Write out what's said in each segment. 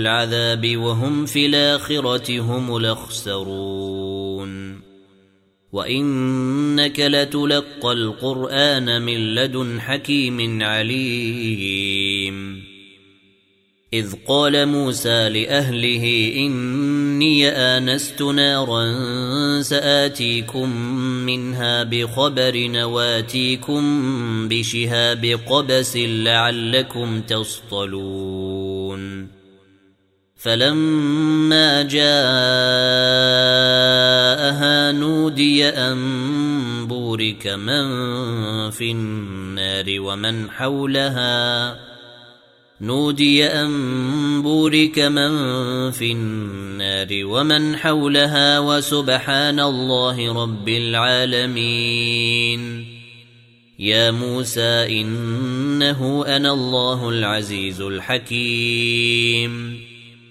العذاب وهم في الآخرة هم الأخسرون. وإنك لتلقى القرآن من لدن حكيم عليم. إذ قال موسى لأهله إني آنست نارا سآتيكم منها بخبر نواتيكم بشهاب قبس لعلكم تصطلون. فلما جاءها نودي أن بورك من في النار ومن حولها. نودي أن بورك من في النار ومن حولها وسبحان الله رب العالمين. يا موسى إنه أنا الله العزيز الحكيم.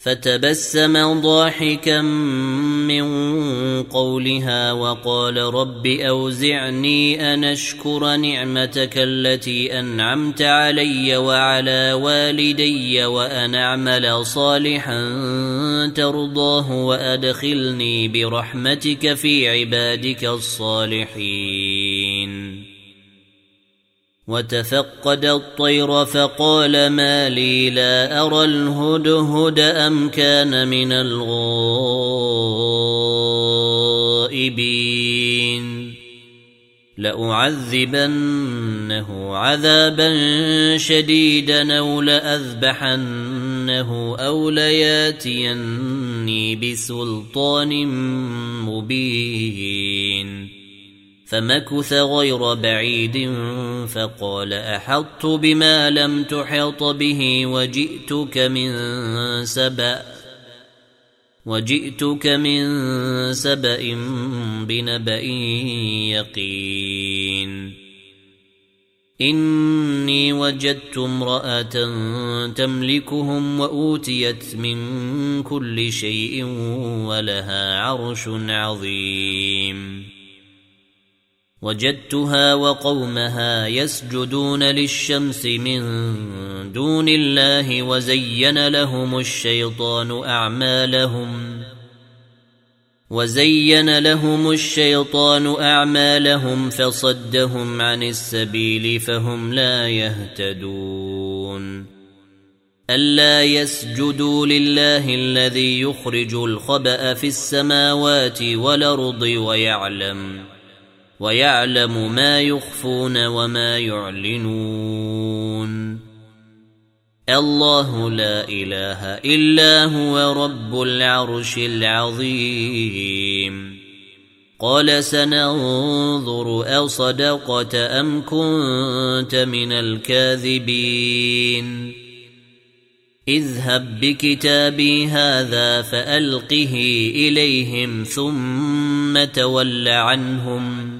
فتبسم ضاحكا من قولها وقال رب أوزعني أن أشكر نعمتك التي أنعمت علي وعلى والدي وأن أعمل صالحا ترضاه وأدخلني برحمتك في عبادك الصالحين. وتفقد الطير فقال ما لي لا أرى الهدهد أم كان من الغائبين. لأعذبنه عذابا شديدا أو لأذبحنه أو لياتيني بسلطان مبين. فمكث غير بعيد فقال أحطت بما لم تحط به وجئتك من سبأ وجئتك من سبأ بنبأ يقين إني وجدت امرأة تملكهم وأوتيت من كل شيء ولها عرش عظيم وجدتها وقومها يسجدون للشمس من دون الله وزين لهم الشيطان أعمالهم وزين لهم الشيطان أعمالهم فصدهم عن السبيل فهم لا يهتدون ألا يسجدوا لله الذي يخرج الخبأ في السماوات والأرض ويعلم ويعلم ما يخفون وما يعلنون. الله لا إله إلا هو رب العرش العظيم. قال سننظر أصدقت أم كنت من الكاذبين. اذهب بكتابي هذا فألقه إليهم ثم تول عنهم.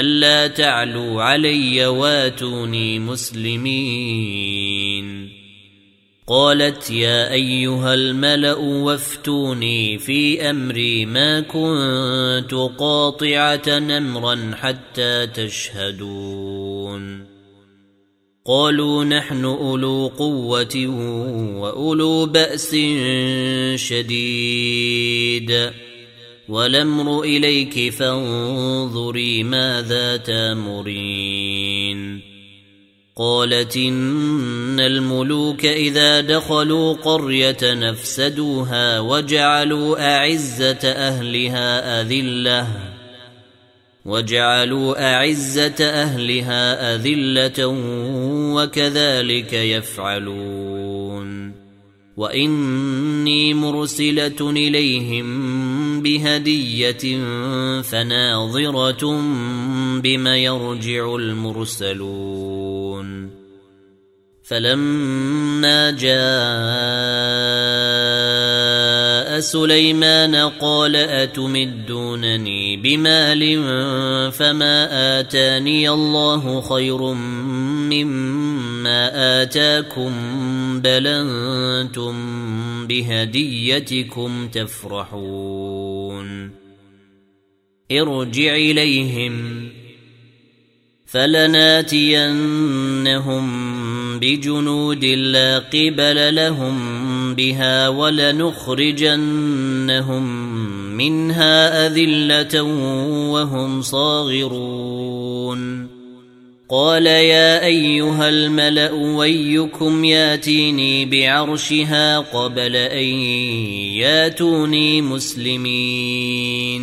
ألا تعلوا علي واتوني مسلمين. قالت يا أيها الملأ وافتوني في أمري ما كنت قاطعة أمرا حتى تشهدون. قالوا نحن أولو قوة وأولو بأس شديد. والامر إليك فانظري ماذا تامرين. قالت إن الملوك إذا دخلوا قرية نفسدوها وجعلوا أعزة أهلها أذلة وجعلوا أعزة أهلها أذلة وكذلك يفعلون. وإني مرسلة إليهم بهدية فناظرة بما يرجع المرسلون. فلما جاء سليمان قال أتمدونني بمال فما آتاني الله خير مما آتاكم بل أنتم بهديتكم تفرحون. ارجع إليهم فلناتينهم بجنود لا قبل لهم بها ولنخرجنهم منها أذلة وهم صاغرون. قال يا أيها الملأ ويكم ياتيني بعرشها قبل أن ياتوني مسلمين.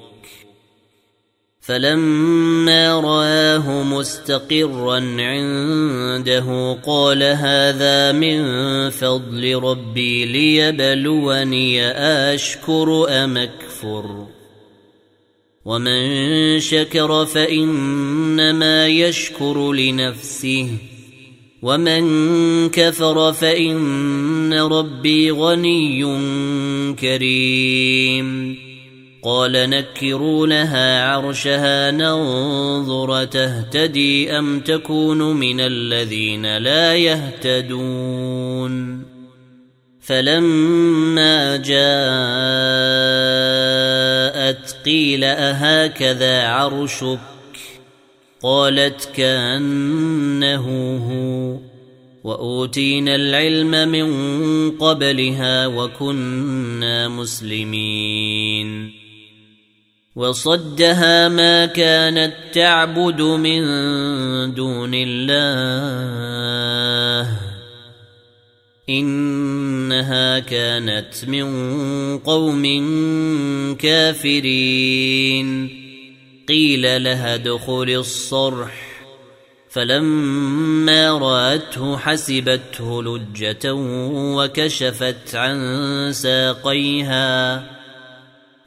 فلما رآه مستقرا عنده قال هذا من فضل ربي ليبلوني أشكر أم أكفر ومن شكر فإنما يشكر لنفسه ومن كفر فإن ربي غني كريم قال نكروا لها عرشها ننظر تهتدي أم تكون من الذين لا يهتدون فلما جاءت قيل أهكذا عرشك قالت كأنه هو وأوتينا العلم من قبلها وكنا مسلمين وصدها ما كانت تعبد من دون الله. إنها كانت من قوم كافرين. قيل لها ادخل الصرح. فلما رأته حسبته لجة وكشفت عن ساقيها.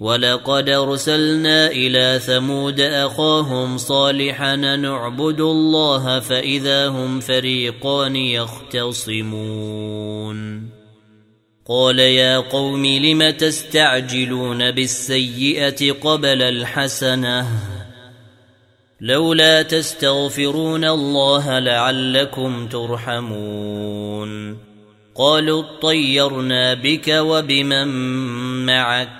ولقد ارسلنا إلى ثمود اخاهم صالحا نعبد الله فاذا هم فريقان يختصمون قال يا قوم لم تستعجلون بالسيئه قبل الحسنه لولا تستغفرون الله لعلكم ترحمون قالوا اطيرنا بك وبمن معك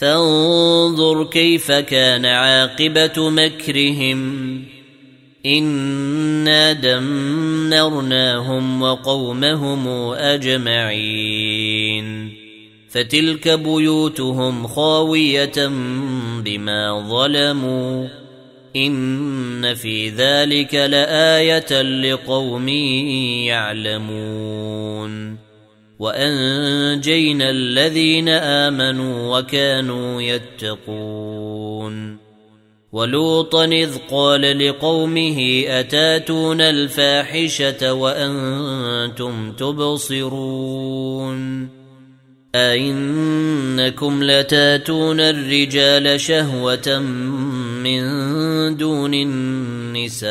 فانظر كيف كان عاقبة مكرهم. إنا دمرناهم وقومهم أجمعين. فتلك بيوتهم خاوية بما ظلموا. إن في ذلك لآية لقوم يعلمون. وأنجينا الذين آمنوا وكانوا يتقون. ولوطا إذ قال لقومه أتاتون الفاحشة وأنتم تبصرون؟ أئنكم لتاتون الرجال شهوة من دون النساء؟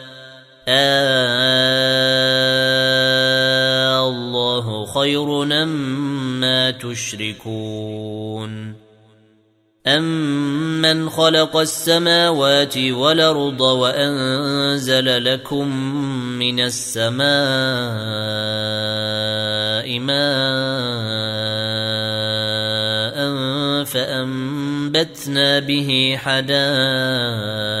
آه الله خير مما تشركون. أمن خلق السماوات والأرض وأنزل لكم من السماء ماء فأنبتنا به حدائق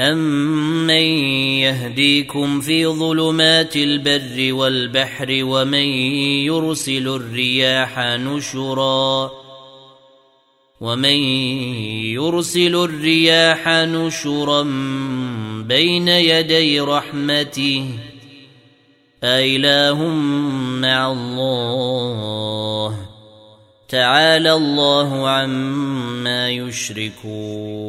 أمن يهديكم في ظلمات البر والبحر ومن يرسل الرياح نشرا ومن يرسل الرياح نشرا بين يدي رحمته أإله مع الله تعالى الله عما يشركون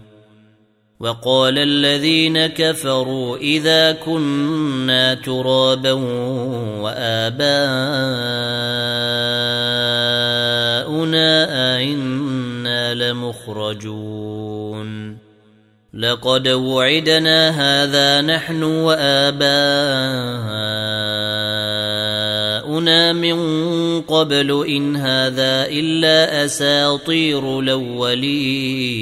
وقال الذين كفروا إذا كنا ترابا وآباؤنا أئنا لمخرجون. لقد وعدنا هذا نحن وآباؤنا من قبل إن هذا إلا أساطير الأولين.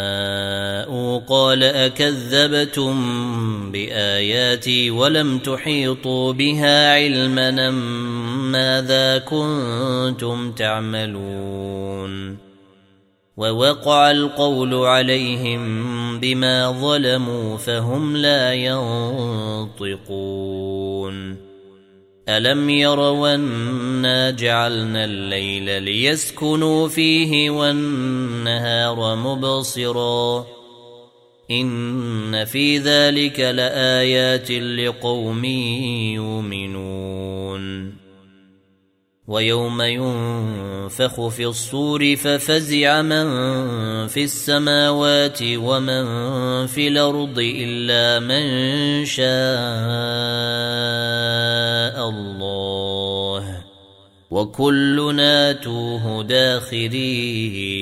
جاءوا قال اكذبتم باياتي ولم تحيطوا بها علما ماذا كنتم تعملون ووقع القول عليهم بما ظلموا فهم لا ينطقون الم يروا انا جعلنا الليل ليسكنوا فيه والنهار مبصرا ان في ذلك لايات لقوم يؤمنون ويوم ينفخ في الصور ففزع من في السماوات ومن في الأرض الا من شاء الله وكلنا توه داخرين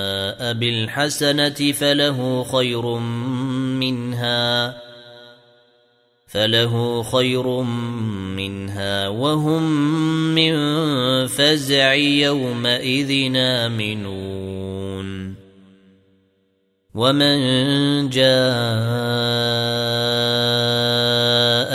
بالحسنة فله خير منها فله خير منها وهم من فزع يومئذ آمنون. ومن جاء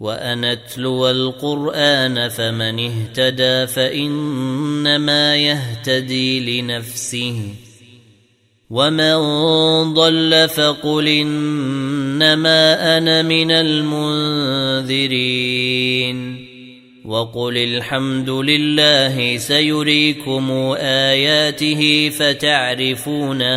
وأن اتلو القرآن فمن اهتدى فإنما يهتدي لنفسه ومن ضل فقل إنما أنا من المنذرين وقل الحمد لله سيريكم آياته فتعرفونها